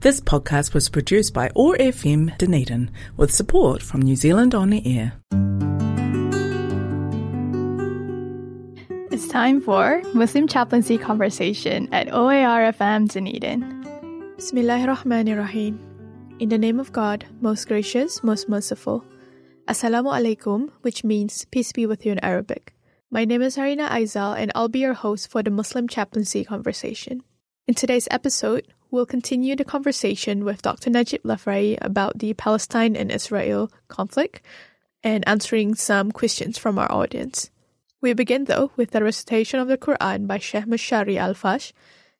This podcast was produced by OAR FM Dunedin with support from New Zealand On the Air. It's time for Muslim Chaplaincy Conversation at OAR FM Dunedin. Bismillahirrahmanirrahim. In the name of God, most gracious, most merciful. Assalamu alaikum, which means peace be with you in Arabic. My name is Harina Aizal, and I'll be your host for the Muslim Chaplaincy Conversation. In today's episode, will continue the conversation with Dr. Najib Lafraie about the Palestine and Israel conflict and answering some questions from our audience. We begin though with the recitation of the Quran by Sheikh Mushari Al Fash,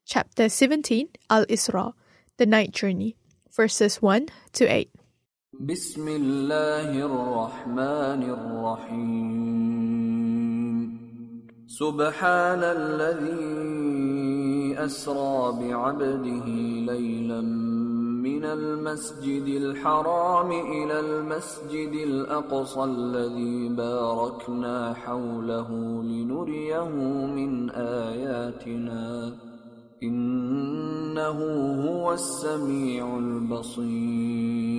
chapter 17, Al Isra, the night journey, verses 1 to 8. سبحان الذي أسرى بعبده ليلا من المسجد الحرام إلى المسجد الأقصى الذي باركنا حوله لنريه من آياتنا. إنه هو السميع البصير.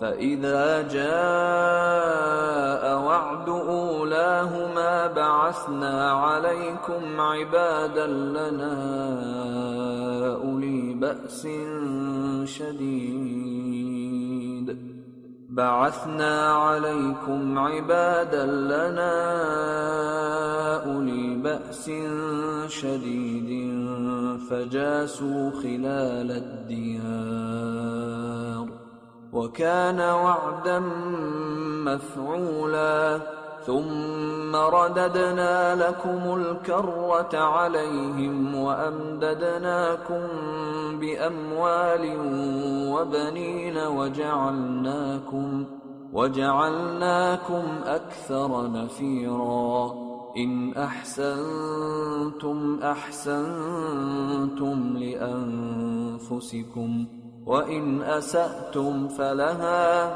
فإذا جاء وعد أولاهما بعثنا عليكم عبادا لنا أولي بأس شديد. بعثنا عليكم عبادا لنا أولي بأس شديد فجاسوا خلال الديار. وكان وعدا مفعولا ثم رددنا لكم الكرة عليهم وأمددناكم بأموال وبنين وجعلناكم وجعلناكم أكثر نفيرا إن أحسنتم أحسنتم لأنفسكم وإن أسأتم فلها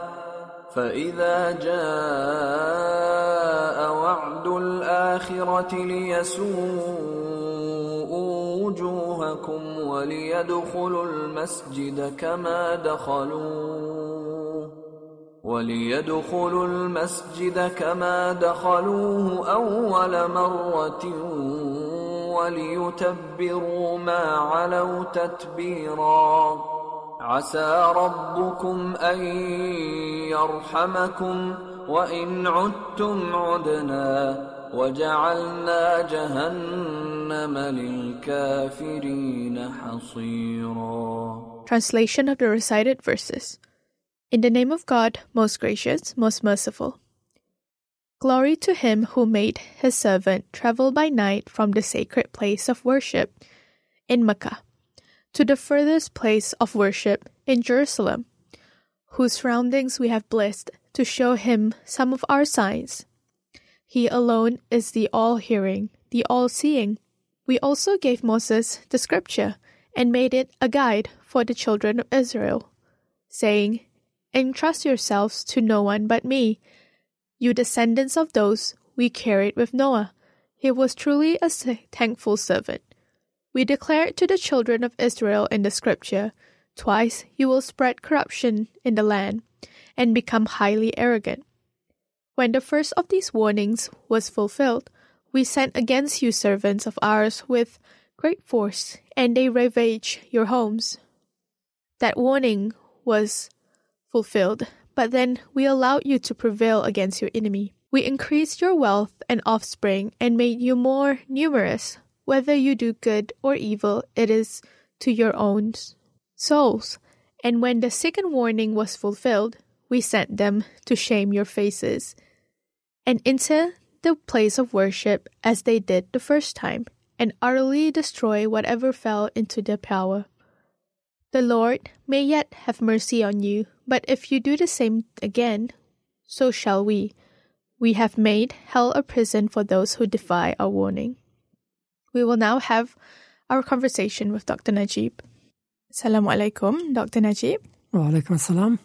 فإذا جاء وعد الآخرة ليسوءوا وجوهكم وليدخلوا المسجد كما دخلوه وليدخلوا المسجد كما دخلوه أول مرة وليتبروا ما علوا تتبيراً. عسى ربكم أن يرحمكم وإن عدتم عدنا وجعلنا جهنم للكافرين حصيرا Translation of the recited verses. In the name of God, most gracious, most merciful. Glory to him who made his servant travel by night from the sacred place of worship in Mecca to the furthest place of worship in Jerusalem, whose surroundings we have blessed to show him some of our signs. He alone is the all hearing, the all seeing. We also gave Moses the scripture and made it a guide for the children of Israel, saying, Entrust yourselves to no one but me, you descendants of those we carried with Noah. He was truly a thankful servant. We declare it to the children of Israel in the scripture, Twice you will spread corruption in the land and become highly arrogant. When the first of these warnings was fulfilled, we sent against you servants of ours with great force, and they ravaged your homes. That warning was fulfilled, but then we allowed you to prevail against your enemy. We increased your wealth and offspring and made you more numerous. Whether you do good or evil, it is to your own souls. And when the second warning was fulfilled, we sent them to shame your faces and into the place of worship as they did the first time, and utterly destroy whatever fell into their power. The Lord may yet have mercy on you, but if you do the same again, so shall we. We have made hell a prison for those who defy our warning. We will now have our conversation with Dr. Najib. Assalamu alaikum, Dr. Najib. Wa alaikum assalam.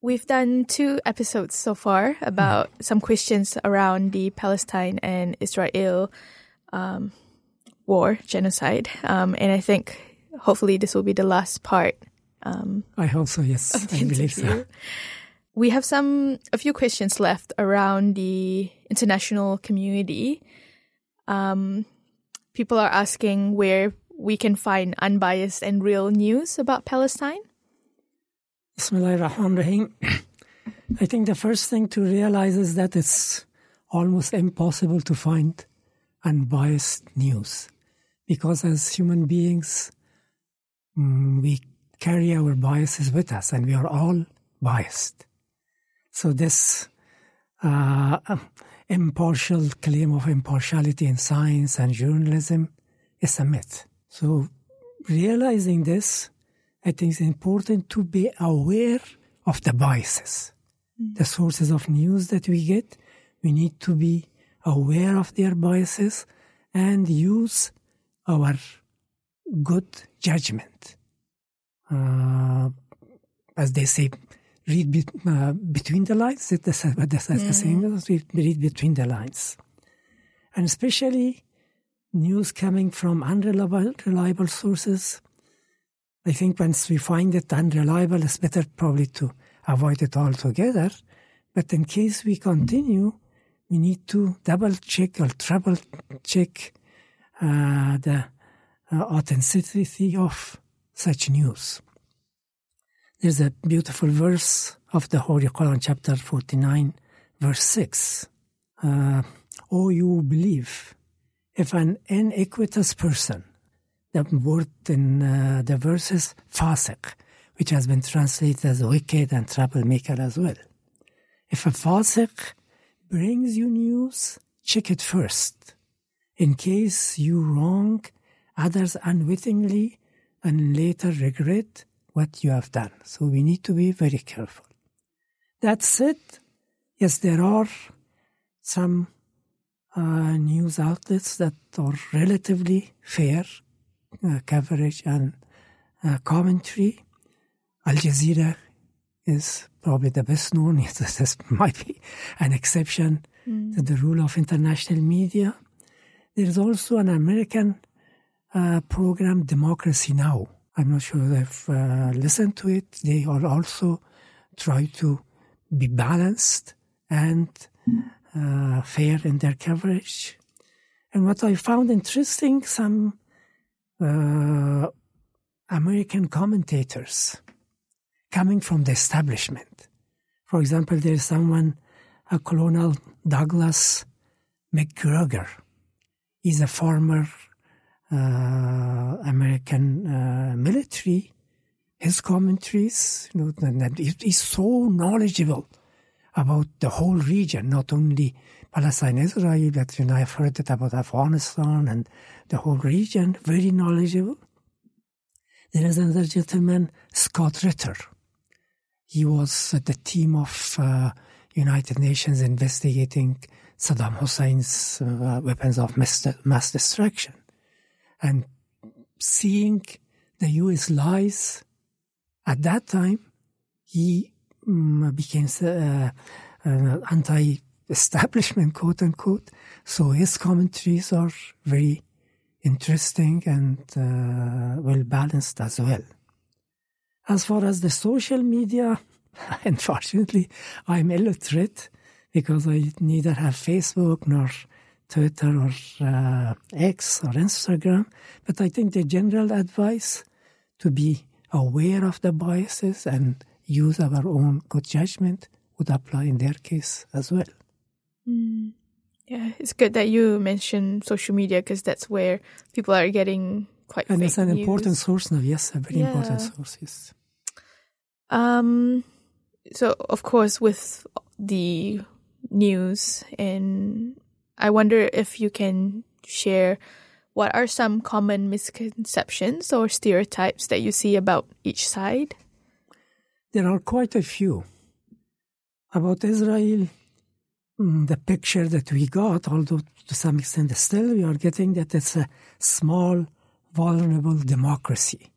We've done two episodes so far about some questions around the Palestine and Israel um, war, genocide. Um, and I think hopefully this will be the last part. Um, I hope so, yes. I believe so. We have some a few questions left around the international community. Um, people are asking where we can find unbiased and real news about Palestine. I think the first thing to realize is that it's almost impossible to find unbiased news because as human beings, mm, we carry our biases with us and we are all biased. So, this uh, impartial claim of impartiality in science and journalism is a myth. So, realizing this, I think it's important to be aware of the biases, the sources of news that we get. We need to be aware of their biases and use our good judgment. Uh, as they say, read be, uh, between the lines. That's that's the saying is, read, read between the lines. And especially news coming from unreliable reliable sources. I think once we find it unreliable, it's better probably to avoid it altogether. But in case we continue, we need to double check or triple check uh, the uh, authenticity of such news. There's a beautiful verse of the Holy Quran, chapter 49, verse 6. Uh, oh, you believe, if an iniquitous person, the word in uh, the verse is fasiq, which has been translated as wicked and troublemaker as well. If a fasiq brings you news, check it first, in case you wrong others unwittingly and later regret what you have done. So we need to be very careful. That said, yes, there are some uh, news outlets that are relatively fair uh, coverage and uh, commentary. Al Jazeera is probably the best known. Yes, this might be an exception to the rule of international media. There is also an American uh, program, Democracy Now! I'm not sure they've uh, listened to it. They are also try to be balanced and uh, fair in their coverage. And what I found interesting, some uh, American commentators coming from the establishment. For example, there's someone, a Colonel Douglas Macgregor. He's a former American uh, military, his commentaries, you know, he's so knowledgeable about the whole region, not only Palestine, Israel, but you know, I've heard it about Afghanistan and the whole region, very knowledgeable. There is another gentleman, Scott Ritter. He was at the team of uh, United Nations investigating Saddam Hussein's uh, weapons of mass destruction and seeing the U.S. lies at that time, he mm, became uh, uh, anti-establishment, quote unquote. So his commentaries are very interesting and uh, well balanced as well. As far as the social media, unfortunately, I'm illiterate because I neither have Facebook nor Twitter or uh, X or Instagram. But I think the general advice to be aware of the biases and use our own good judgment would apply in their case as well. Mm. Yeah, it's good that you mentioned social media because that's where people are getting quite. And it's an news. important source now. Yes, a very Yeah. important source. Yes. Um, so of course, with the news, and I wonder if you can share what are some common misconceptions or stereotypes that you see about each side. There are quite a few. About Israel, mm, the picture that we got, although to some extent still we are getting that it's a small, vulnerable democracy.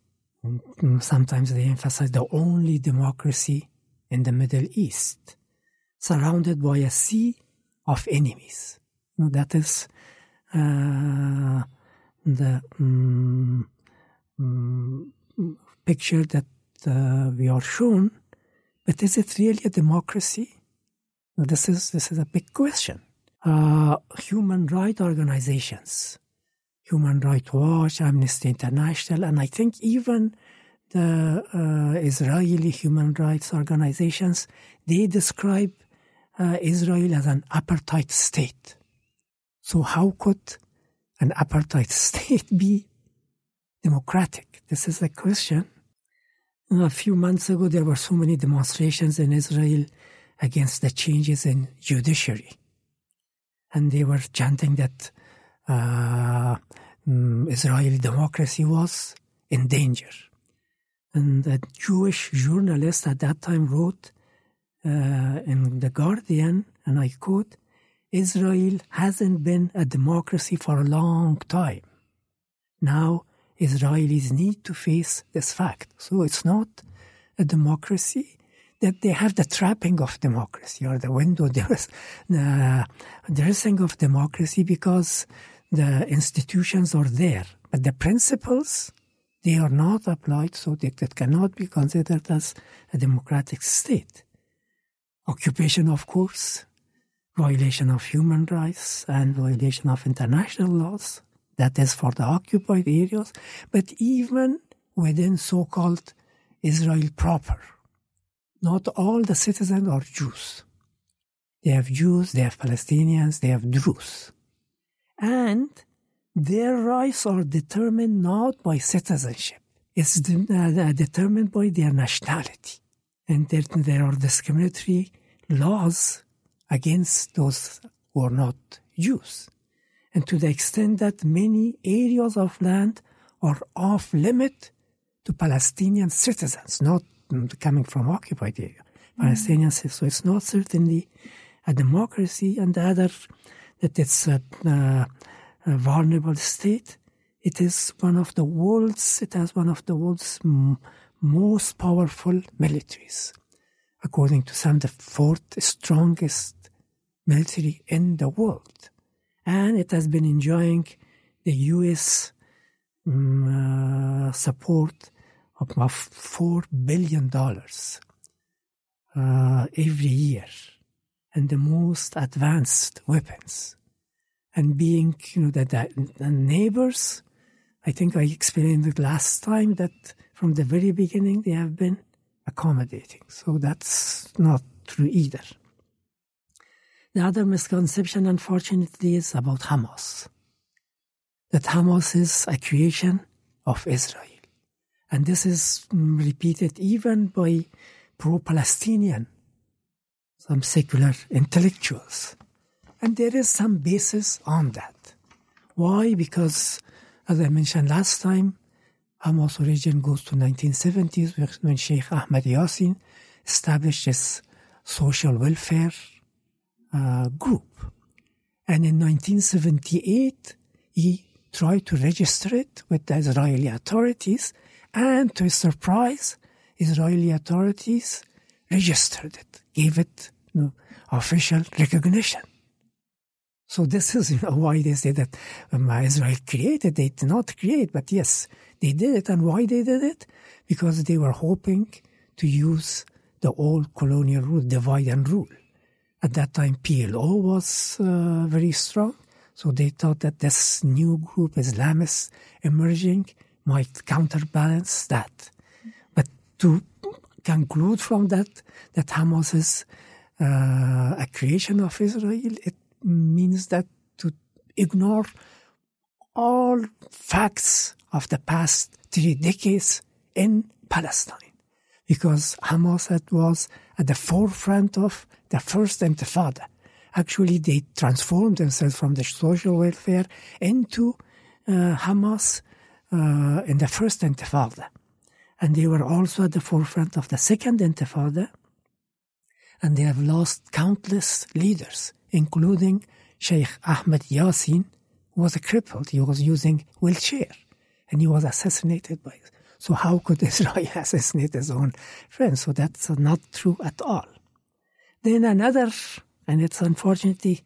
Mm, Sometimes they emphasize the only democracy in the Middle East, surrounded by a sea of enemies. That is uh, the mm, mm, picture that uh, we are shown. But is it really a democracy? This is this is a big question. Uh, human rights organizations, Human Rights Watch, Amnesty International, and I think even the uh, Israeli human rights organizations, they describe uh, Israel as an apartheid state. So how could an apartheid state be democratic? This is a question. A few months ago, there were so many demonstrations in Israel against the changes in judiciary, and they were chanting that uh, mm, Israeli democracy was in danger. And a Jewish journalist at that time wrote uh, in The Guardian, and I quote, Israel hasn't been a democracy for a long time. Now Israelis need to face this fact. So it's not a democracy that they have the trapping of democracy or the window dress, the dressing of democracy because the institutions are there. But the principles, they are not applied, so that it cannot be considered as a democratic state. Occupation, of course, violation of human rights and violation of international laws. That is for the occupied areas, but even within so-called Israel proper, not all the citizens are Jews. They have Jews, they have Palestinians, they have Druze. And their rights are determined not by citizenship. It's de- uh, determined by their nationality. And there, there are discriminatory laws against those who are not Jews. And to the extent that many areas of land are off limit to Palestinian citizens, not coming from occupied area. Palestinian citizens. So it's not certainly a democracy, and the other that it's a, uh, a vulnerable state. It is one of the world's. It has one of the world's m- most powerful militaries, according to some, the fourth strongest military in the world, and it has been enjoying the U.S. mm, uh, support of four billion dollars uh, every year, and the most advanced weapons, and being you know that the neighbors. I think I explained it last time that from the very beginning they have been accommodating. So that's not true either. The other misconception, unfortunately, is about Hamas. That Hamas is a creation of Israel. And this is mm, repeated even by pro Palestinian, some secular intellectuals. And there is some basis on that. Why? Because, as I mentioned last time, Hamas origin goes to 1970s when Sheikh Ahmed Yassin established his social welfare uh, group. And in 1978, he tried to register it with the Israeli authorities, and to his surprise, Israeli authorities registered it, gave it you know, official recognition. So this is you know, why they say that um, Israel created. They did not create, but yes, they did it. And why they did it? Because they were hoping to use the old colonial rule, divide and rule. At that time, PLO was uh, very strong. So they thought that this new group, Islamists emerging, might counterbalance that. But to conclude from that, that Hamas is uh, a creation of Israel, it means that to ignore all facts of the past three decades in Palestine. Because Hamas was at the forefront of the first intifada. Actually, they transformed themselves from the social welfare into uh, Hamas uh, in the first intifada. And they were also at the forefront of the second intifada. And they have lost countless leaders, including Sheikh Ahmed Yassin, who was a crippled. He was using wheelchair and he was assassinated by it. So how could Israel assassinate his own friends? So that's not true at all. Then another, and it's unfortunately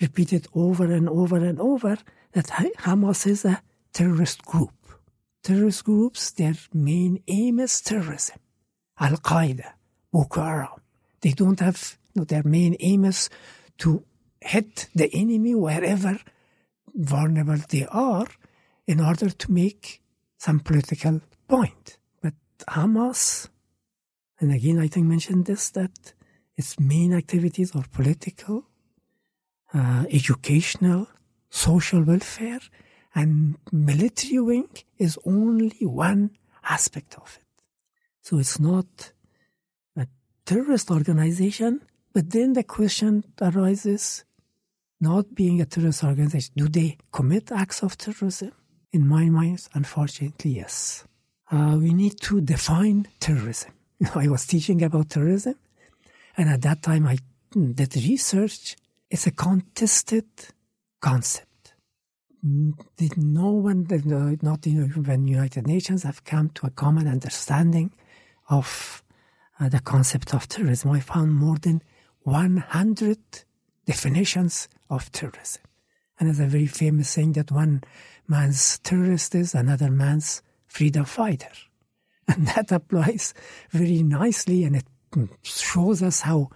repeated over and over and over, that Hamas is a terrorist group. Terrorist groups, their main aim is terrorism. Al Qaeda, Boko Haram. They don't have, you know, their main aim is to hit the enemy wherever vulnerable they are in order to make some political point. But Hamas, and again, I think mentioned this, that its main activities are political, uh, educational, social welfare, and military wing is only one aspect of it. So it's not terrorist organization, but then the question arises not being a terrorist organization, do they commit acts of terrorism? In my mind, unfortunately, yes. Uh, we need to define terrorism. I was teaching about terrorism, and at that time I did research. It's a contested concept. No one, not even United Nations, have come to a common understanding of uh, the concept of terrorism. I found more than 100 definitions of terrorism. And there's a very famous saying that one man's terrorist is another man's freedom fighter. And that applies very nicely and it shows us how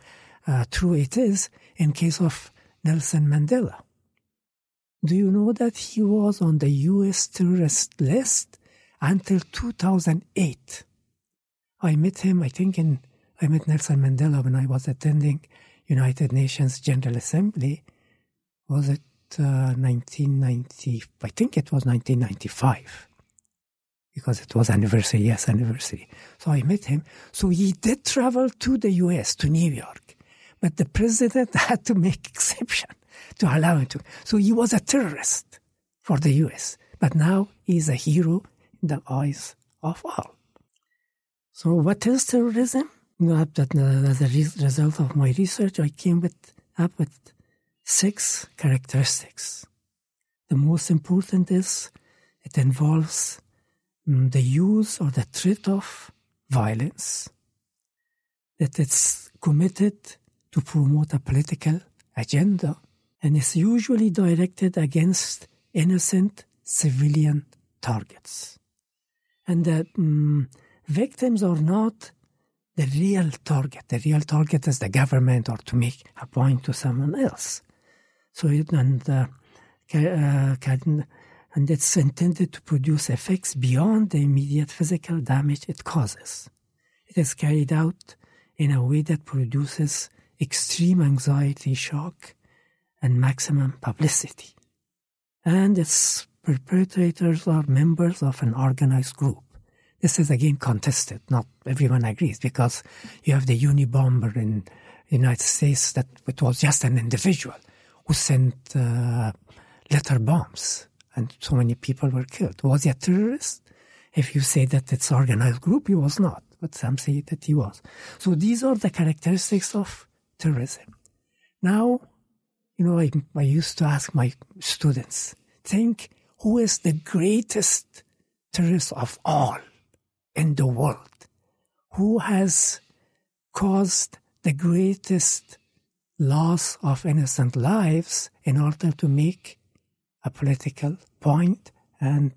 uh, true it is in case of Nelson Mandela. Do you know that he was on the US terrorist list until 2008? I met him, I think in, I met Nelson Mandela when I was attending United Nations General Assembly. Was it uh, 1990? I think it was 1995 because it was anniversary. Yes, anniversary. So I met him. So he did travel to the U.S. to New York, but the president had to make exception to allow him to. So he was a terrorist for the U.S. But now he's a hero in the eyes of all. So what is terrorism? that as a result of my research, I came with, up with six characteristics. The most important is it involves mm, the use or the threat of violence, that it's committed to promote a political agenda, and is usually directed against innocent civilian targets. And that um, victims are not the real target. The real target is the government or to make a point to someone else. So it, and uh, uh, and it's intended to produce effects beyond the immediate physical damage it causes. It is carried out in a way that produces extreme anxiety, shock, and maximum publicity. And its perpetrators are members of an organized group. This is again contested. Not everyone agrees because you have the Unabomber in the United States that it was just an individual who sent uh, letter bombs and so many people were killed. Was he a terrorist? If you say that it's organized group, he was not, but some say that he was. So these are the characteristics of terrorism. Now, you know, I, I used to ask my students, think who is the greatest terrorist of all? In the world who has caused the greatest loss of innocent lives in order to make a political point and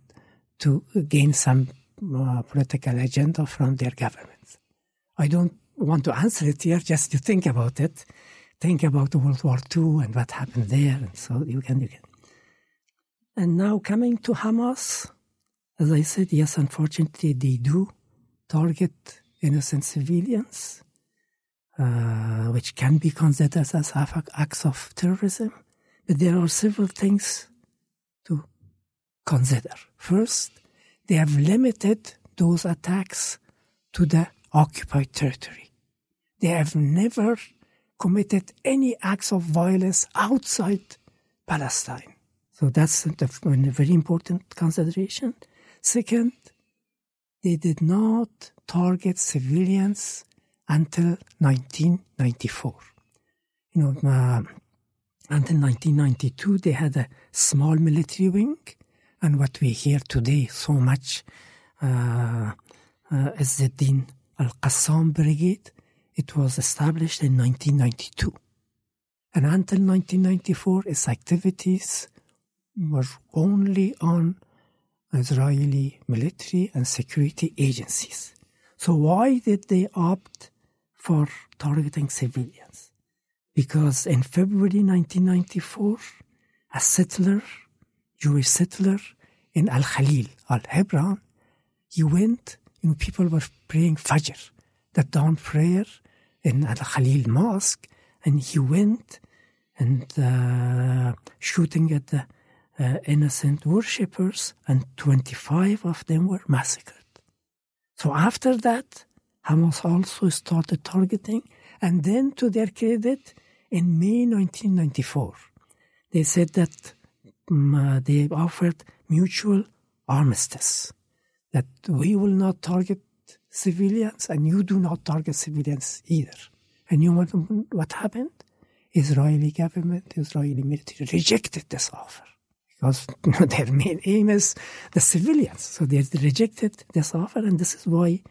to gain some uh, political agenda from their governments. I don't want to answer it here, just to think about it. Think about World War II and what happened there, and so you can, you can. And now coming to Hamas, as I said, yes, unfortunately, they do target innocent civilians. uh, which can be considered as acts of terrorism. But there are several things to consider. First, they have limited those attacks to the occupied territory. They have never committed any acts of violence outside Palestine. So that's a very important consideration. Second, they did not target civilians until 1994. You know, uh, until 1992, they had a small military wing, and what we hear today so much uh, uh, is the Din Al Qassam Brigade. It was established in 1992. And until 1994, its activities were only on Israeli military and security agencies. So why did they opt for targeting civilians? Because in February 1994, a settler, Jewish settler in Al Khalil, Al Hebron, he went, you know, people were praying Fajr, the dawn prayer in Al Khalil Mosque, and he went and uh, shooting at the uh, innocent worshippers, and 25 of them were massacred. So after that, Hamas also started targeting, and then to their credit, in May 1994, they said that um, they offered mutual armistice, that we will not target civilians and you do not target civilians either. And you know what happened? Israeli government, Israeli military rejected this offer because their main aim is the civilians. So they rejected this offer, and this is why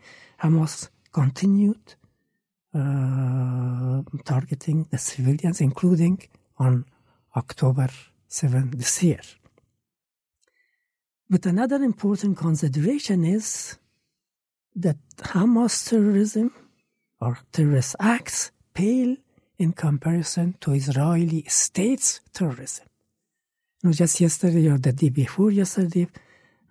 Hamas continued uh, targeting the civilians, including on October 7 this year. But another important consideration is that Hamas terrorism or terrorist acts pale in comparison to Israeli state's terrorism. Know, just yesterday or the day before yesterday,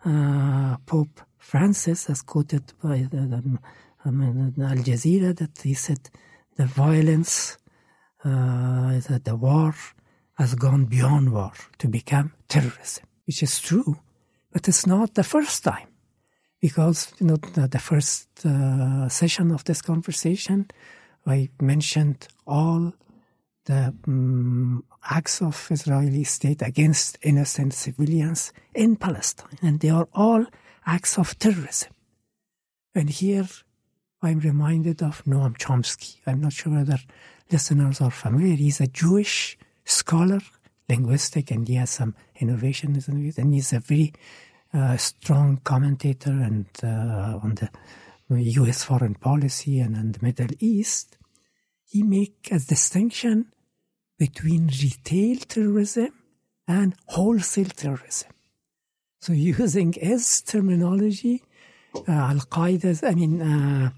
uh, Pope Francis as quoted by the, the, I mean, Al Jazeera that he said the violence, uh, that the war has gone beyond war to become terrorism, which is true, but it's not the first time. Because, you know, the, the first uh, session of this conversation, I mentioned all the um, acts of Israeli state against innocent civilians in Palestine, and they are all acts of terrorism. And here I'm reminded of Noam Chomsky. I'm not sure whether listeners are familiar. He's a Jewish scholar, linguistic, and he has some innovations in it. And he's a very uh, strong commentator and uh, on the U.S. foreign policy and, and the Middle East. He make a distinction between retail terrorism and wholesale terrorism. So using his terminology, uh, Al Qaeda's, I mean, uh,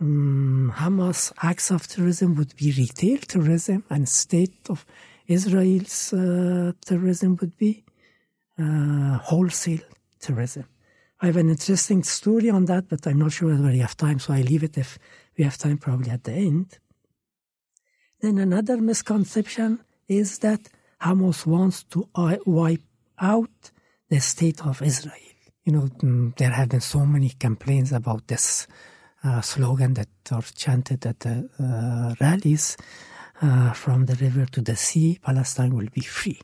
um, Hamas acts of terrorism would be retail terrorism, and state of Israel's uh, terrorism would be uh, wholesale terrorism. I have an interesting story on that, but I'm not sure whether we have time, so I leave it if we have time, probably at the end. Then another misconception is that Hamas wants to wipe out the state of Israel. You know, mm, there have been so many complaints about this uh, slogan that are chanted at the uh, rallies uh, from the river to the sea, Palestine will be free.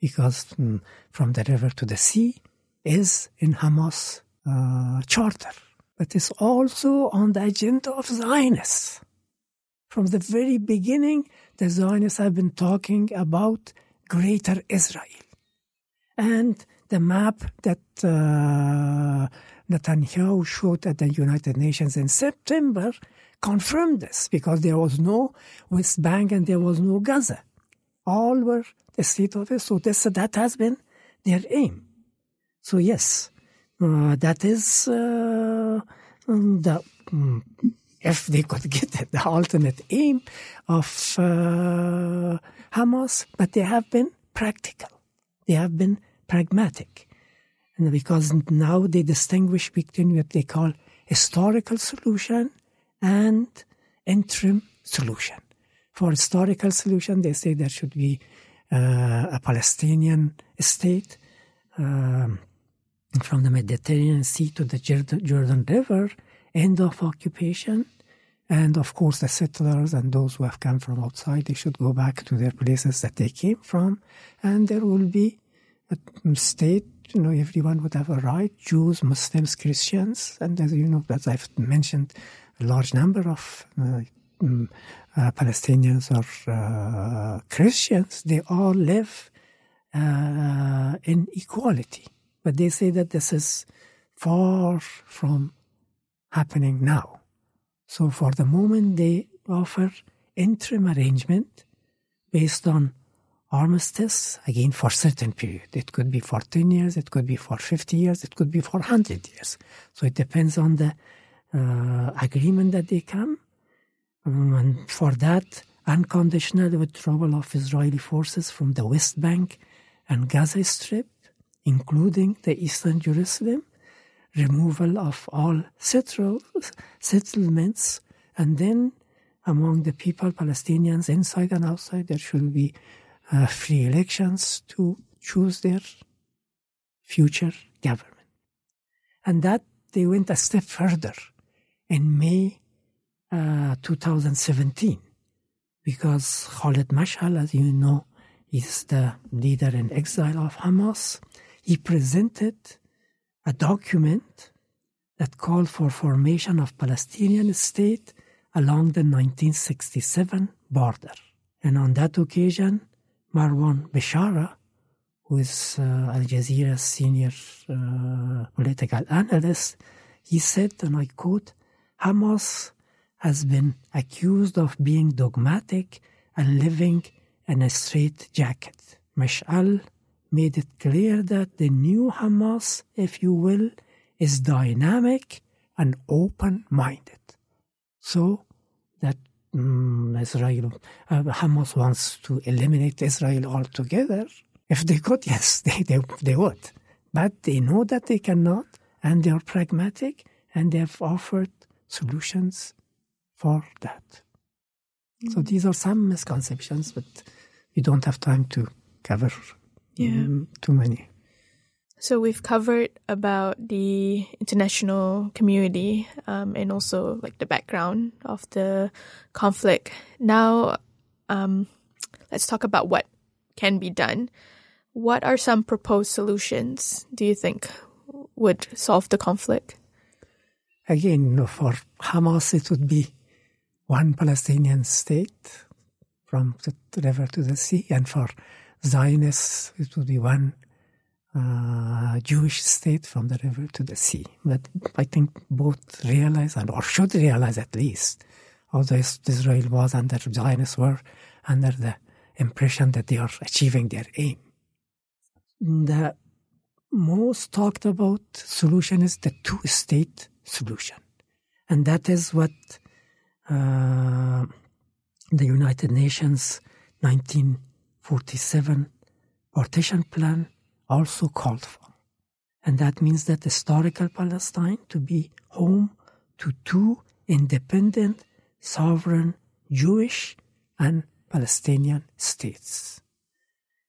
Because mm, from the river to the sea is in Hamas uh, charter. But it's also on the agenda of Zionists. From the very beginning, the Zionists have been talking about Greater Israel. And the map that uh, Netanyahu showed at the United Nations in September confirmed this because there was no West Bank and there was no Gaza. All were the state of Israel. So that has been their aim. So yes, uh, that is uh, the um, if they could get the ultimate aim of uh, Hamas, but they have been practical. They have been pragmatic. And because now they distinguish between what they call historical solution and interim solution. For historical solution, they say there should be uh, a Palestinian state um, from the Mediterranean Sea to the Jordan River, end of occupation, and of course the settlers and those who have come from outside, they should go back to their places that they came from, and there will be a state you know, everyone would have a right, Jews, Muslims, Christians, and as you know, as I've mentioned, a large number of uh, um, uh, Palestinians or uh, Christians, they all live uh, in equality. But they say that this is far from happening now. So for the moment, they offer interim arrangement based on armistice, again, for certain period. It could be for 10 years, it could be for 50 years, it could be for 100 years. So it depends on the uh, agreement that they come. Um, and for that, unconditional withdrawal of Israeli forces from the West Bank and Gaza Strip, including the Eastern Jerusalem, removal of all settlements, and then among the people, Palestinians inside and outside, there should be uh, free elections to choose their future government. And that they went a step further in May uh, 2017 because Khalid Mashal, as you know, is the leader in exile of Hamas. He presented a document that called for formation of Palestinian state along the 1967 border. And on that occasion, Marwan Bishara, who is uh, Al Jazeera's senior uh, political analyst, he said, and I quote, Hamas has been accused of being dogmatic and living in a straitjacket. Mash'al made it clear that the new Hamas, if you will, is dynamic and open minded. So that mm, Israel, uh, Hamas wants to eliminate Israel altogether. If they could, yes, they, they, they would. But they know that they cannot, and they are pragmatic, and they have offered solutions for that. Mm. So these are some misconceptions, but we don't have time to cover yeah. um, too many. So we've covered about the international community um, and also like the background of the conflict. Now, um, let's talk about what can be done. What are some proposed solutions do you think would solve the conflict? Again, for Hamas, it would be one Palestinian state from the river to the sea, and for Zionists, it would be one uh, Jewish state from the river to the sea. But I think both realize, and or should realize at least, although Israel was under Zionists were under the impression that they are achieving their aim. The most talked about solution is the two-state solution, and that is what uh, the United Nations 1947 partition plan also called for. And that means that historical Palestine to be home to two independent, sovereign Jewish and Palestinian states.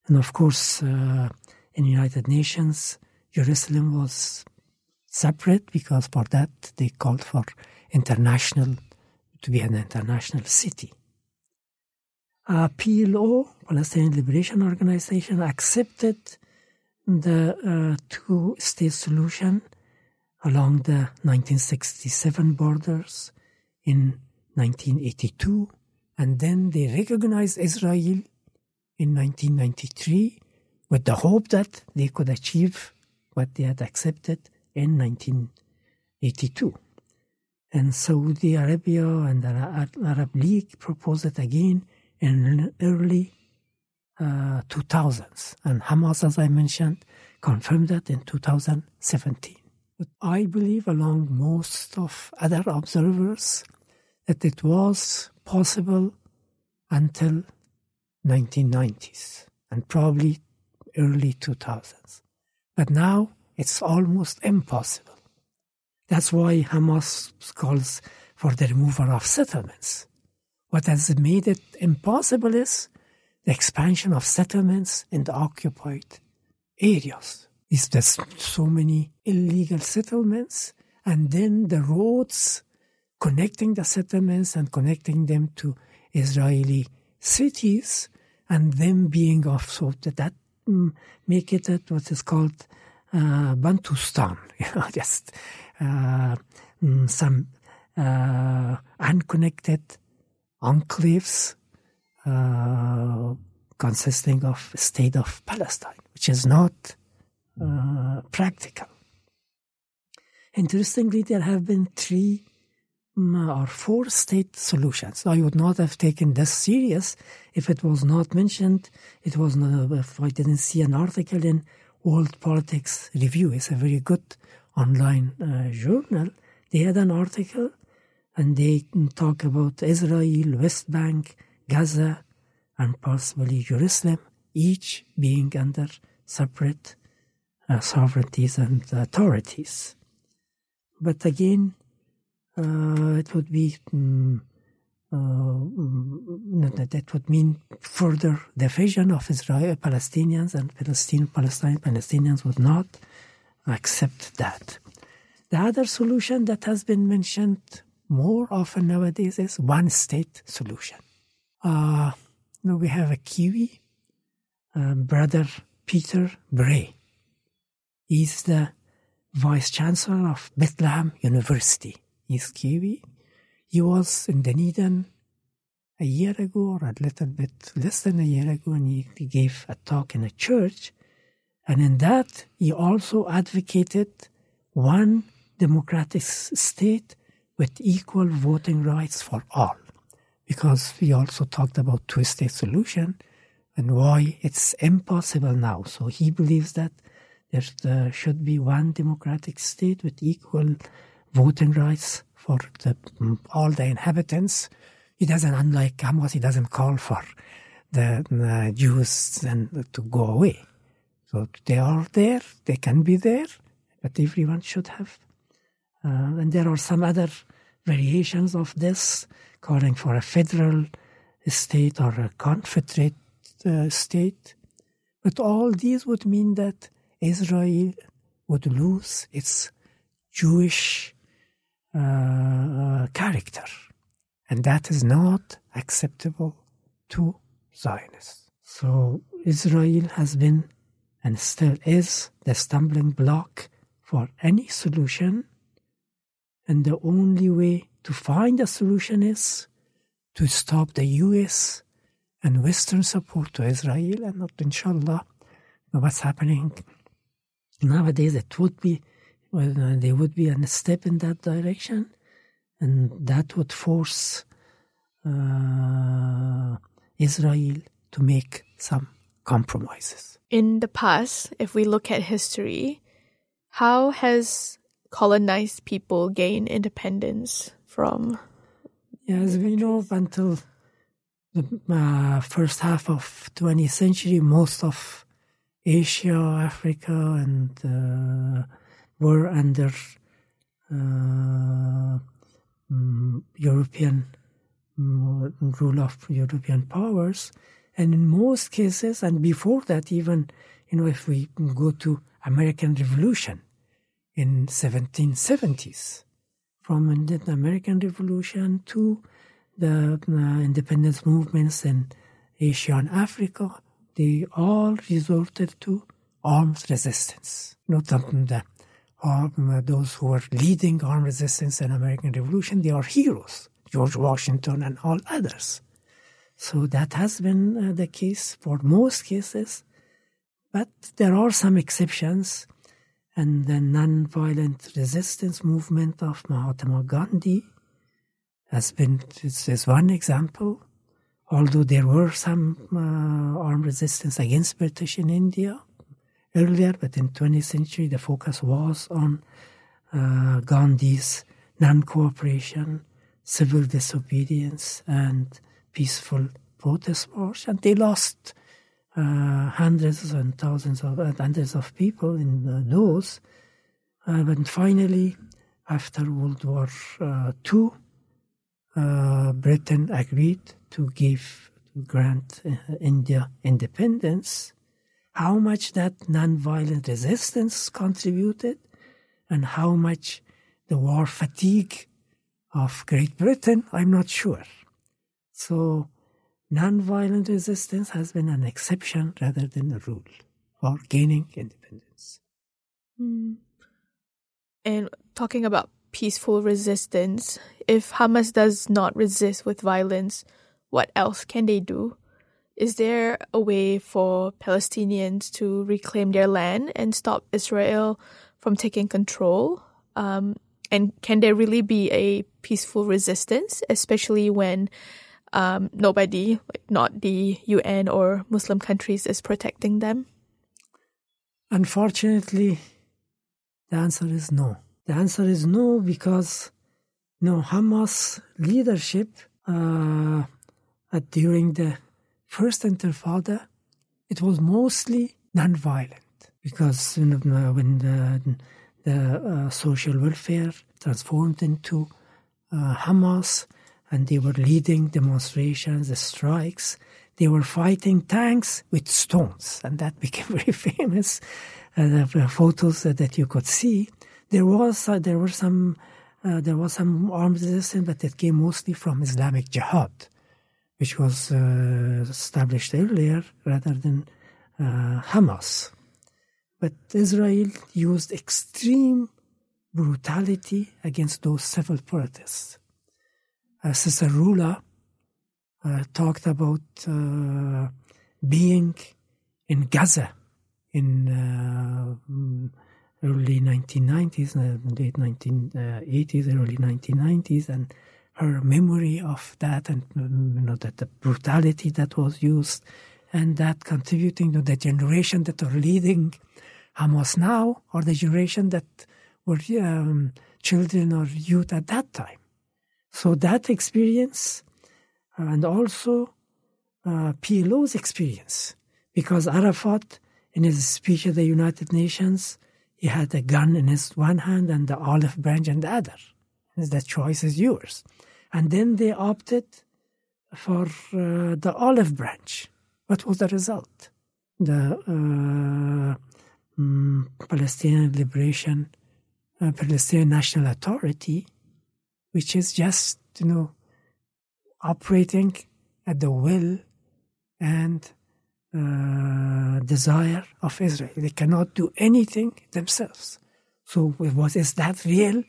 And of course, uh, in United Nations, Jerusalem was separate because for that they called for international to be an international city. Uh, PLO, Palestinian Liberation Organization, accepted the uh, two state solution along the 1967 borders in 1982, and then they recognized Israel in 1993 with the hope that they could achieve what they had accepted in 1982. And Saudi Arabia and the Arab League proposed it again in early uh, 2000s. And Hamas, as I mentioned, confirmed that in 2017. But I believe, along most of other observers, that it was possible until 1990s and probably early 2000s. But now it's almost impossible. That's why Hamas calls for the removal of settlements. What has made it impossible is the expansion of settlements in the occupied areas. Is there's so many illegal settlements, and then the roads connecting the settlements and connecting them to Israeli cities, and them being off so that, that mm, make it what is called uh, Bantustan, you know, just uh, mm, some uh, unconnected enclaves uh, consisting of state of Palestine, which is not uh, practical. Interestingly, there have been three mm, or four state solutions. I would not have taken this serious if it was not mentioned. It was not, if I didn't see an article in World Politics Review. It's a very good online uh, journal. They had an article and they talk about Israel, West Bank, Gaza, and possibly Jerusalem, each being under separate uh, sovereignties and authorities. But again, uh, it would be um, uh, that would mean further division of Israel, Palestinians, and Palestine, Palestine, Palestinians would not accept that. The other solution that has been mentioned more often nowadays is one state solution. Uh, now we have a Kiwi, uh, brother Peter Bray. He's the vice chancellor of Bethlehem University. He's Kiwi. He was in Dunedin a year ago, or a little bit less than a year ago, and he, he gave a talk in a church. And in that, he also advocated one democratic state with equal voting rights for all. Because we also talked about two state solution and why it's impossible now. So he believes that there should be one democratic state with equal voting rights for the, all the inhabitants. He doesn't, unlike Hamas, he doesn't call for the, the Jews and to go away. So they are there, they can be there, but everyone should have uh, and there are some other variations of this, calling for a federal state or a confederate uh, state. But all these would mean that Israel would lose its Jewish uh, uh character. And that is not acceptable to Zionists. So Israel has been and still is the stumbling block for any solution and the only way to find a solution is to stop the US and Western support to Israel and not, inshallah, what's happening nowadays. It would be, well, there would be a step in that direction, and that would force uh, Israel to make some compromises. In the past, if we look at history, how has colonized people gain independence from. As we know, until the uh, first half of 20th century, most of Asia, Africa, and uh, were under uh, um, European um, rule of European powers, and in most cases, and before that, even you know, if we go to American Revolution, in 1770s, from the American Revolution to the uh, independence movements in Asia and Africa, they all resorted to armed resistance. Not the um, those who were leading armed resistance in American Revolution, they are heroes, George Washington and all others. So that has been uh, the case for most cases, but there are some exceptions and the non-violent resistance movement of Mahatma Gandhi has been is one example. Although there were some uh, armed resistance against British in India earlier, but in 20th century the focus was on uh, Gandhi's non-cooperation, civil disobedience, and peaceful protest march, and they lost uh, hundreds and thousands of uh, hundreds of people in uh, those. Uh, but finally, after World War II, uh, Britain agreed to give, to grant uh, India independence, how much that nonviolent resistance contributed, and how much the war fatigue of Great Britain, I'm not sure. So, nonviolent resistance has been an exception rather than a rule for gaining independence. Mm. And talking about peaceful resistance, if Hamas does not resist with violence, what else can they do? Is there a way for Palestinians to reclaim their land and stop Israel from taking control? Um, and can there really be a peaceful resistance, especially when um, nobody, like not the UN or Muslim countries, is protecting them? Unfortunately, the answer is no. The answer is no because no Hamas leadership uh, during the first Intifada, it was mostly non-violent because you know, when the, the uh, social welfare transformed into uh, Hamas and they were leading demonstrations, the strikes, they were fighting tanks with stones, and that became very famous. Uh, the photos that you could see, there was uh, there were some uh, there was some armed resistance, but it came mostly from Islamic Jihad, which was uh, established earlier rather than uh, Hamas. But Israel used extreme brutality against those civil protests. Uh, Sister Rula uh, talked about uh, being in Gaza in early 1990s, late 1980s, early 1990s, and her memory of that and you know that the brutality that was used and that contributing to the generation that are leading Hamas now or the generation that were um, children or youth at that time. So that experience and also uh, PLO's experience because Arafat in his speech at the United Nations he had a gun in his one hand and the olive branch in the other. The choice is yours. And then they opted for uh, the olive branch. What was the result? The uh, um, Palestinian Liberation, uh, Palestinian National Authority, which is just, you know, operating at the will and uh, desire of Israel. They cannot do anything themselves. So, what is that real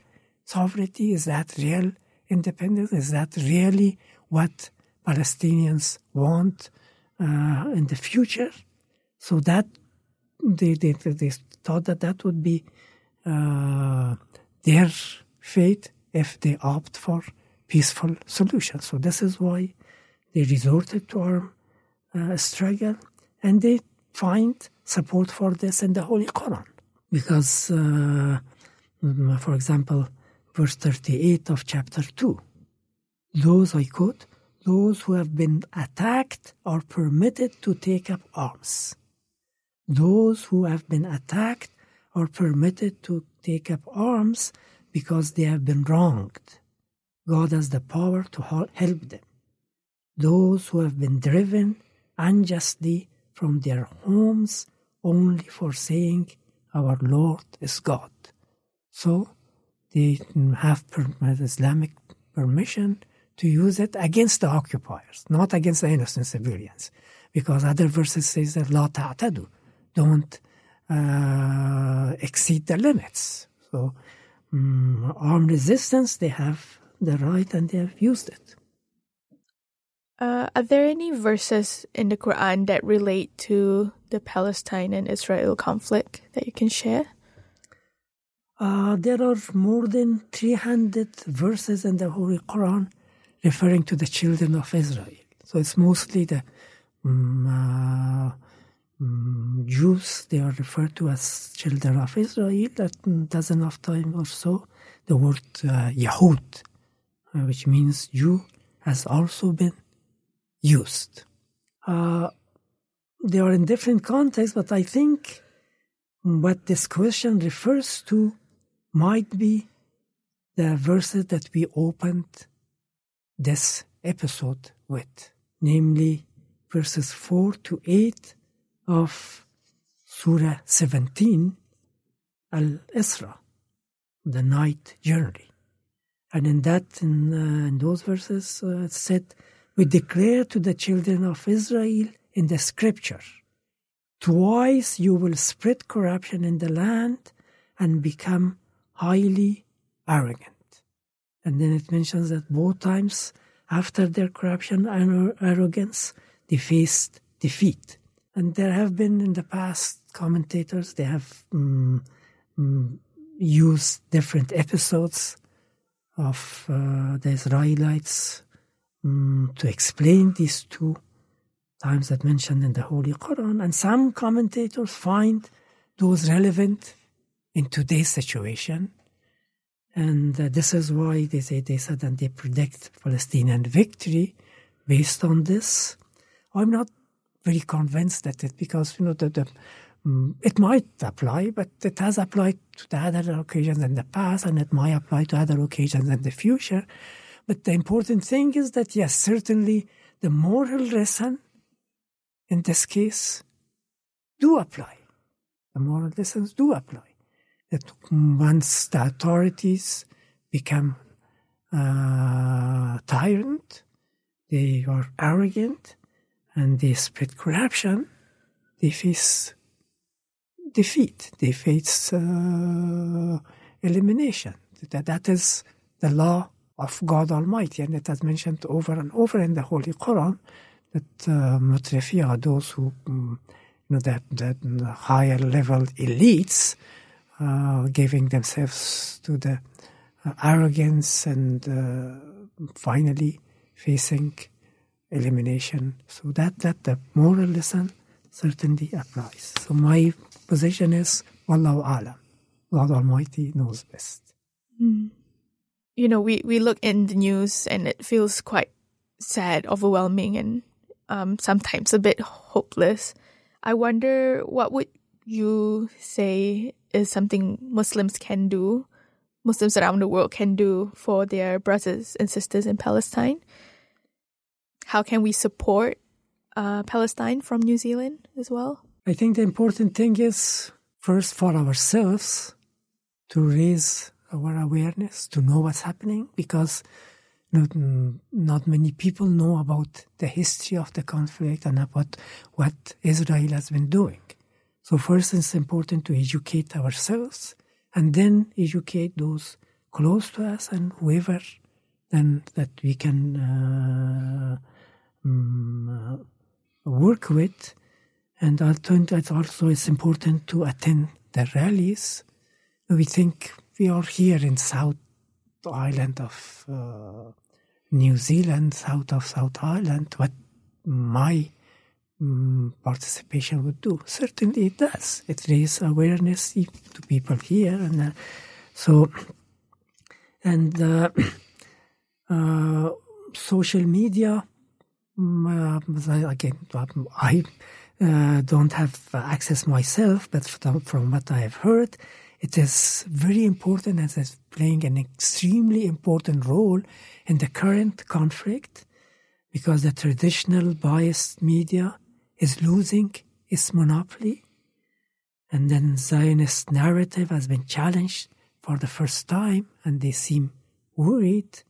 sovereignty? Is that real independence? Is that really what Palestinians want uh, in the future? So that they, they, they thought that that would be uh, their fate if they opt for peaceful solutions. So this is why they resorted to armed uh, struggle and they find support for this in the Holy Quran. Because, uh, for example, verse 38 of chapter 2, those, I quote, those who have been attacked are permitted to take up arms. Those who have been attacked are permitted to take up arms because they have been wronged. God has the power to help them. Those who have been driven unjustly from their homes only for saying, Our Lord is God. So they have Islamic permission to use it against the occupiers, not against the innocent civilians. Because other verses says that la ta'tadu, don't uh, exceed the limits. So um, armed resistance, they have the right and they have used it. Uh, are there any verses in the Quran that relate to the Palestine and Israel conflict that you can share? Uh, there are more than 300 verses in the Holy Quran referring to the children of Israel. So it's mostly the um, uh, Jews, they are referred to as children of Israel. That dozen of time or so, the word uh, Yahud, uh, which means Jew, has also been used. Uh, they are in different contexts, but I think what this question refers to might be the verses that we opened this episode with, namely verses 4 to 8 of Surah 17, Al Isra, the night journey. And in that, in, uh, in those verses, uh, it said, We declare to the children of Israel in the scripture, twice you will spread corruption in the land and become highly arrogant. And then it mentions that both times after their corruption and arrogance, they faced defeat. And there have been in the past commentators, they have um, used different episodes of uh, the Israelites um, to explain these two times that mentioned in the Holy Quran. And some commentators find those relevant in today's situation. And uh, this is why they say they said and they predict Palestinian victory based on this. I'm not very convinced that it because you know the, the um, it might apply, but it has applied to the other occasions in the past, and it might apply to other occasions in the future. But the important thing is that yes, certainly the moral lesson in this case do apply. The moral lessons do apply. That once the authorities become uh, tyrant, they are arrogant, and spread corruption, they face defeat, they face uh, elimination. That, that is the law of God Almighty, and it has mentioned over and over in the Holy Quran that uh, those who, um, you know, that, that higher level elites, uh, giving themselves to the uh, arrogance and uh, finally facing elimination. So that, that the moral lesson certainly applies. So my position is Wallahu Alam. God Almighty knows best. Mm. You know, we, we look in the news and it feels quite sad, overwhelming, and um, sometimes a bit hopeless. I wonder what would you say is something Muslims can do, Muslims around the world can do for their brothers and sisters in Palestine? How can we support uh, Palestine from New Zealand as well? I think the important thing is first for ourselves to raise our awareness, to know what's happening, because not, not many people know about the history of the conflict and about what Israel has been doing. So first it's important to educate ourselves and then educate those close to us and whoever then that we can uh, um, work with. And I think that also it's important to attend the rallies. We think we are here in South Island of uh, New Zealand, south of South Island. What my um, participation would do? Certainly, it does. It raises awareness to people here, and uh, so and uh, uh, social media uh, Mm, uh, again, um, I uh, don't have uh, access myself, but from what I have heard, it is very important and is playing an extremely important role in the current conflict because the traditional biased media is losing its monopoly. And then Zionist narrative has been challenged for the first time and they seem worried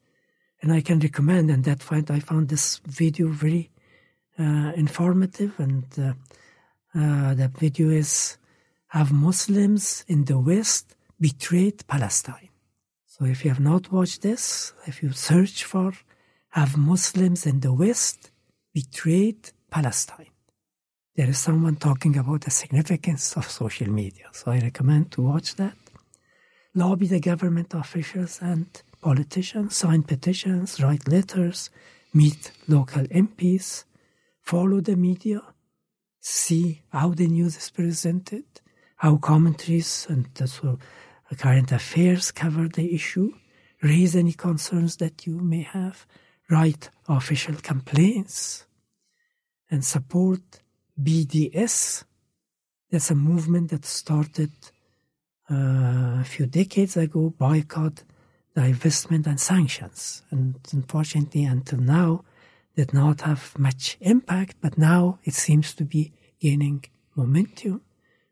and I can recommend. And that find I found this video very uh, informative, and uh, uh, the video is "Have Muslims in the West betrayed Palestine?" So if you have not watched this, if you search for "Have Muslims in the West betrayed Palestine?" There is someone talking about the significance of social media. So I recommend to watch that. Lobby the government officials and politicians, sign petitions, write letters, meet local MPs, follow the media, see how the news is presented, how commentaries and so current affairs cover the issue, raise any concerns that you may have, write official complaints, and support BDS. That's a movement that started uh, a few decades ago, boycott divestment and sanctions. And unfortunately, until now, did not have much impact, but now it seems to be gaining momentum.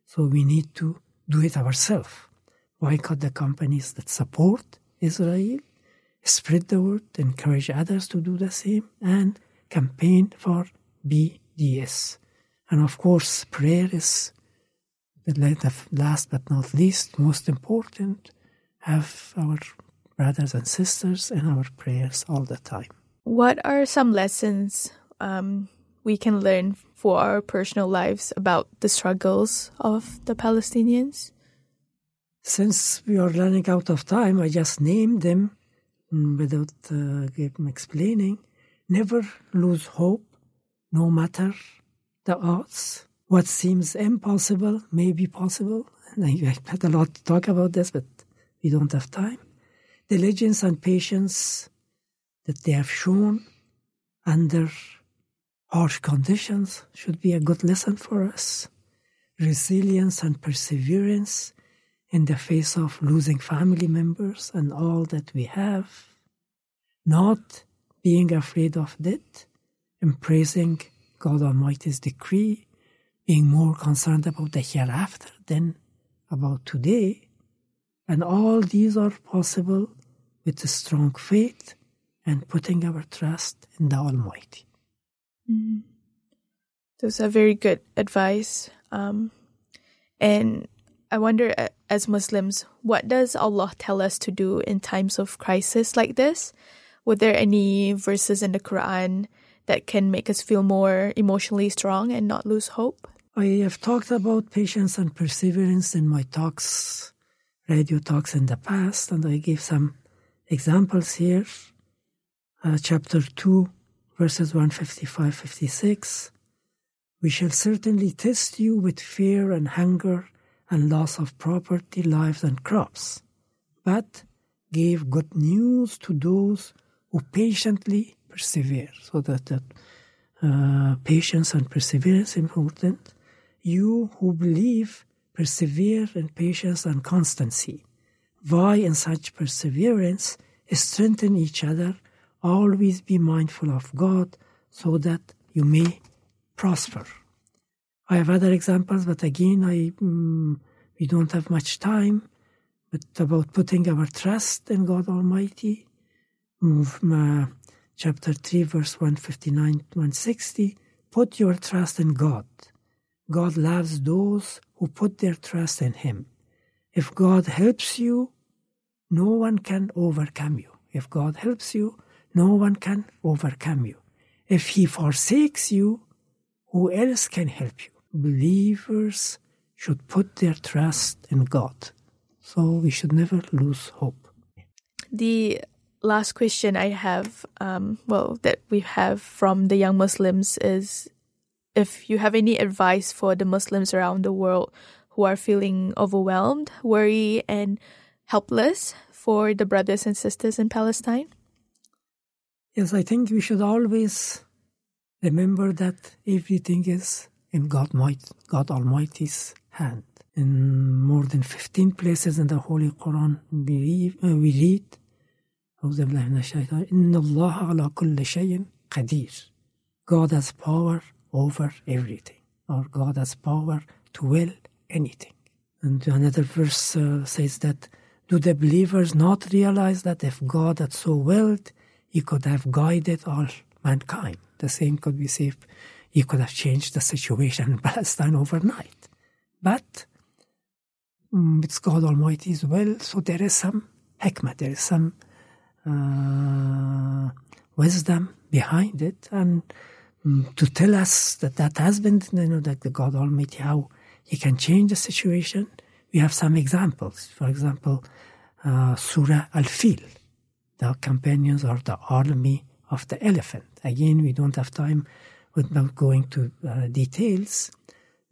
So we need to do it ourselves. Boycott the companies that support Israel, spread the word, encourage others to do the same, and campaign for BDS. And of course, prayer is the last but not least, most important. Have our brothers and sisters in our prayers all the time. What are some lessons um, we can learn for our personal lives about the struggles of the Palestinians? Since we are running out of time, I just named them mm, without uh, explaining. Never lose hope, no matter the odds. What seems impossible may be possible. And I, I had a lot to talk about this, but we don't have time. Diligence and patience that they have shown under harsh conditions should be a good lesson for us. Resilience and perseverance in the face of losing family members and all that we have. Not being afraid of death, embracing God Almighty's decree, being more concerned about the hereafter than about today. And all these are possible with a strong faith and putting our trust in the Almighty. Mm. Those are very good advice. Um, and I wonder, as Muslims, what does Allah tell us to do in times of crisis like this? Were there any verses in the Quran that can make us feel more emotionally strong and not lose hope? I have talked about patience and perseverance in my talks, radio talks in the past, and I gave some examples here uh, chapter 2, verses 155 56. We shall certainly test you with fear and hunger and loss of property, lives, and crops, but gave good news to those who patiently persevere. So that, that uh, patience and perseverance important. You who believe, persevere in patience and constancy. Why in such perseverance strengthen each other always be mindful of God so that you may prosper. I have other examples, but again, I mm, we don't have much time. But about putting our trust in God Almighty, uh, chapter 3, verse 159 160, put your trust in God. God loves those who put their trust in Him. If God helps you, no one can overcome you. If God helps you, no one can overcome you. If he forsakes you, who else can help you? Believers should put their trust in God. So we should never lose hope. The last question I have, um, well, that we have from the young Muslims is if you have any advice for the Muslims around the world who are feeling overwhelmed, worried, and helpless for the brothers and sisters in Palestine? Yes, I think we should always remember that everything is in God, God Almighty's hand. In more than 15 places in the Holy Quran, we, uh, we read, God has power over everything, or God has power to will anything. And another verse uh, says that, do the believers not realize that if God had so willed, he could have guided all mankind. The same could be said. He could have changed the situation in Palestine overnight. But um, it's God Almighty's will, so there is some hikmah, there is some uh, wisdom behind it, and um, to tell us that that has been, you know, that the God Almighty, how He can change the situation. We have some examples. For example, uh, Surah Al-Fil the companions or the army of the elephant. Again, we don't have time without going to uh, details.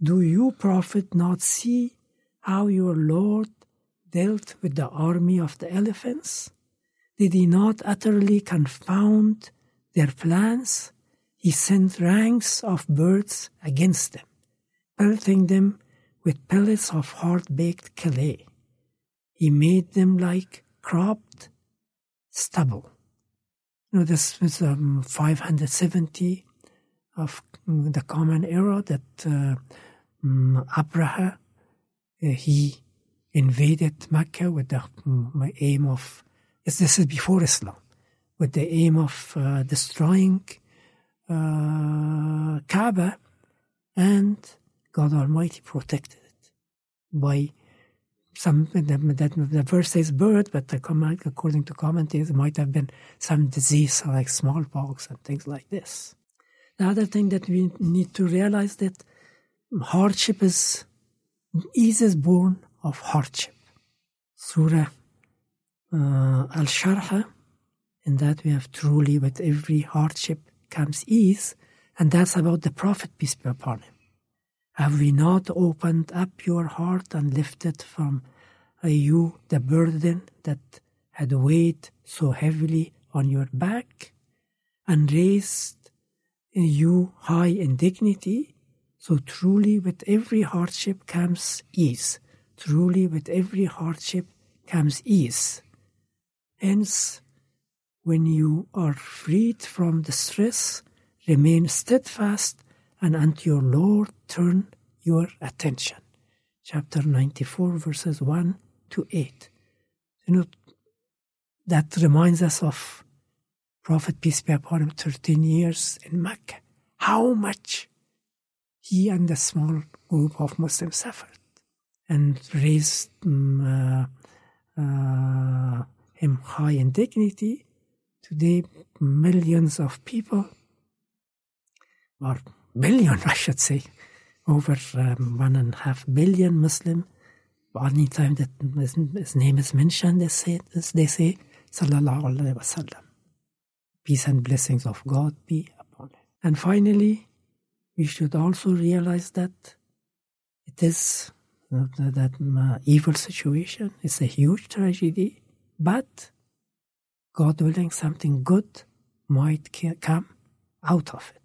Do you, prophet, not see how your Lord dealt with the army of the elephants? Did he not utterly confound their plans? He sent ranks of birds against them, pelting them with pellets of hard baked clay. He made them like cropped stubble. You know, this was um, 570 of mm, the common era that uh, um, Abraha, uh, he invaded Mecca with the um, aim of, yes, this is before Islam, with the aim of uh, destroying uh, Kaaba and God Almighty protected it by some that the verse says bird, but the, according to commentators, it might have been some disease like smallpox and things like this. The other thing that we need to realize that hardship is ease is born of hardship. Surah uh, Al Sharha, in that we have truly with every hardship comes ease, and that's about the Prophet peace be upon him. Have we not opened up your heart and lifted from you the burden that had weighed so heavily on your back and raised you high in dignity? So truly with every hardship comes ease. Truly with every hardship comes ease. Hence, when you are freed from the stress, remain steadfast and unto your Lord turn your attention. Chapter 94, verses 1 to 8. You know, that reminds us of Prophet, peace be upon him, 13 years in Mecca. How much he and a small group of Muslims suffered and raised um, uh, uh, him high in dignity. Today, millions of people or billion, I should say, over um, one and a half billion Muslim. Any time that his, his name is mentioned, they say, they say, Sallallahu Alaihi Wasallam. Peace and blessings of God be upon him. And finally, we should also realize that it is uh, that uh, evil situation is a huge tragedy, but God willing, something good might come out of it.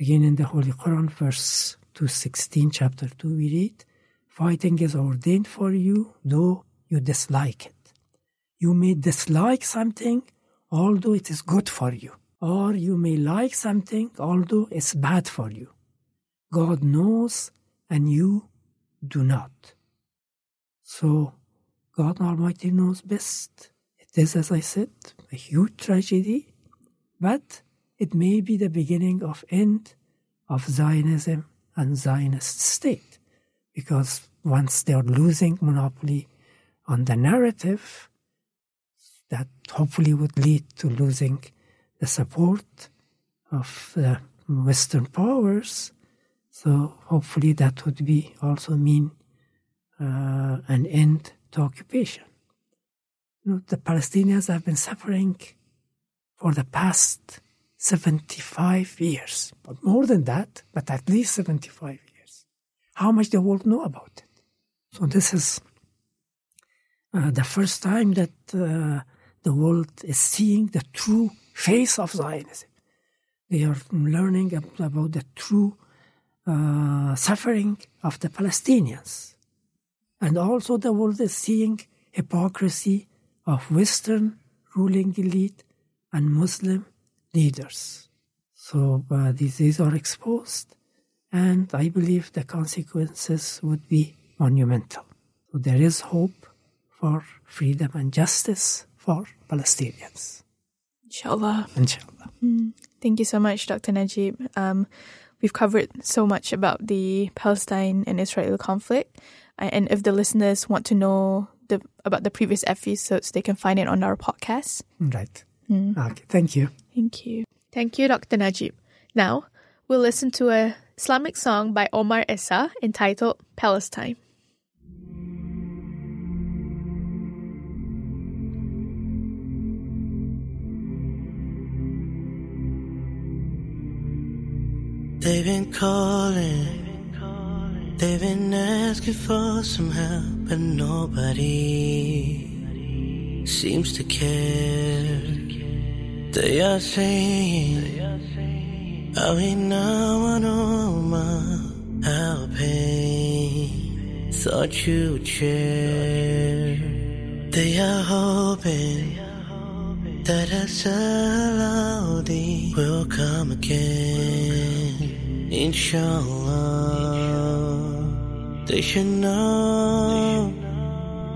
Again, in the Holy Quran, verse 216, chapter 2, we read, Fighting is ordained for you, though you dislike it. You may dislike something, although it is good for you. Or you may like something, although it's bad for you. God knows, and you do not. So, God Almighty knows best. It is, as I said, a huge tragedy, but it may be the beginning of end of Zionism and Zionist state. Because once they are losing monopoly on the narrative, that hopefully would lead to losing the support of the Western powers. So hopefully that would be also mean uh, an end to occupation. You know, the Palestinians have been suffering for the past 75 years, but more than that, but at least 75 years. How much the world know about it? So this is uh, the first time that uh, the world is seeing the true face of Zionism. They are learning about the true uh, suffering of the Palestinians. And also the world is seeing hypocrisy of Western ruling elite and Muslim leaders. So uh, these are exposed, and I believe the consequences would be monumental. So there is hope for freedom and justice for Palestinians. Inshallah. Inshallah. Mm. Thank you so much, Dr. Najib. Um, we've covered so much about the Palestine and Israel conflict. And if the listeners want to know the, about the previous episodes, they can find it on our podcast. Right. Mm. Okay. Thank you. Thank you. Thank you, Dr. Najib. Now, we'll listen to a Islamic song by Omar Esa entitled Palestine. They've been calling, they've been asking for some help, but nobody seems to care. They are saying, Are we now my our pain? Thought you share. They are hoping that a Saudi will come again. Inshallah, they should know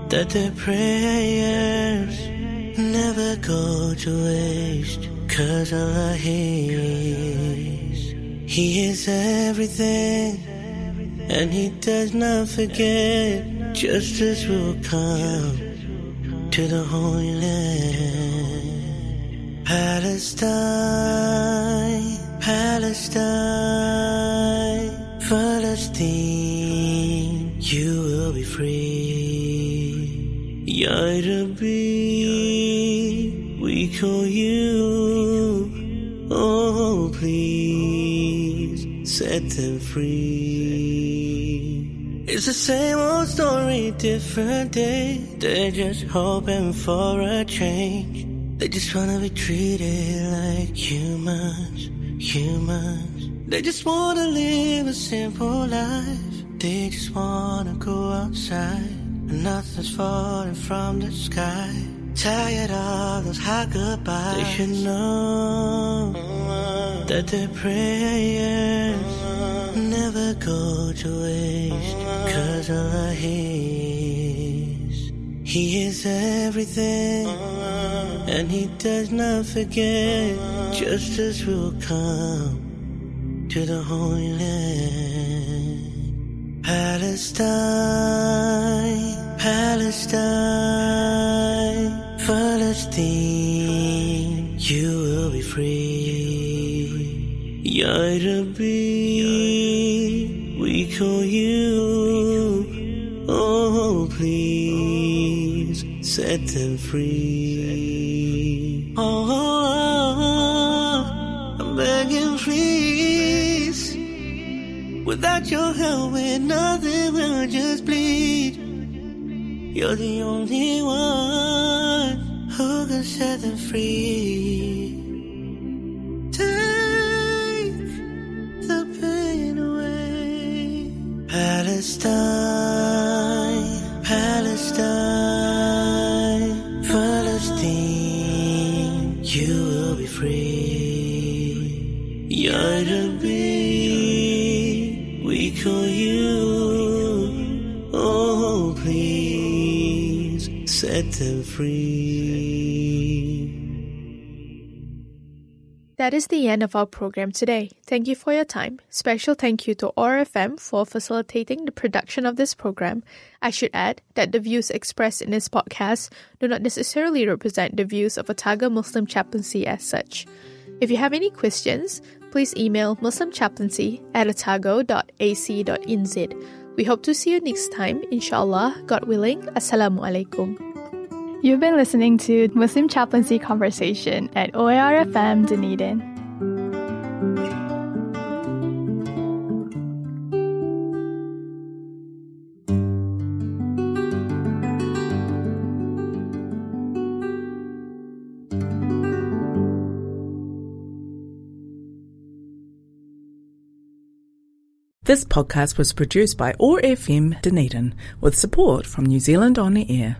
that their prayers never go to waste. Cause Allah hears, He is everything, and He does not forget. Justice will come to the Holy Land. Palestine, Palestine, Palestine, you will be free. Ya Rabbi, call you, oh please, set them free. It's the same old story, different day. They're just hoping for a change. They just wanna be treated like humans, humans. They just wanna live a simple life. They just wanna go outside. And nothing's falling from the sky. Tired of those high goodbyes. They should know that their prayers never go to waste. Cause Allah hears. He is everything. And He does not forget. Justice will come to the Holy Land. Palestine, Palestine, Palestine, you will be free. Ya Rabbi, we call you, oh please, set them free. Oh, I'm begging please. Without your help, we're nothing, we'll just bleed. You're the only one who can set them free. Take the pain away. Palestine, Palestine, Palestine, you will be free. Ya Rabbi, we call you. Oh, please set them free. That is the end of our program today. Thank you for your time. Special thank you to OAR FM for facilitating the production of this program. I should add that the views expressed in this podcast do not necessarily represent the views of Otago Muslim Chaplaincy as such. If you have any questions, please email muslimchaplaincy at otago.ac.nz. We hope to see you next time, inshallah, God willing. Assalamu alaikum. You've been listening to Muslim Chaplaincy Conversation at OARFM Dunedin. This podcast was produced by OAR FM Dunedin with support from New Zealand On the Air.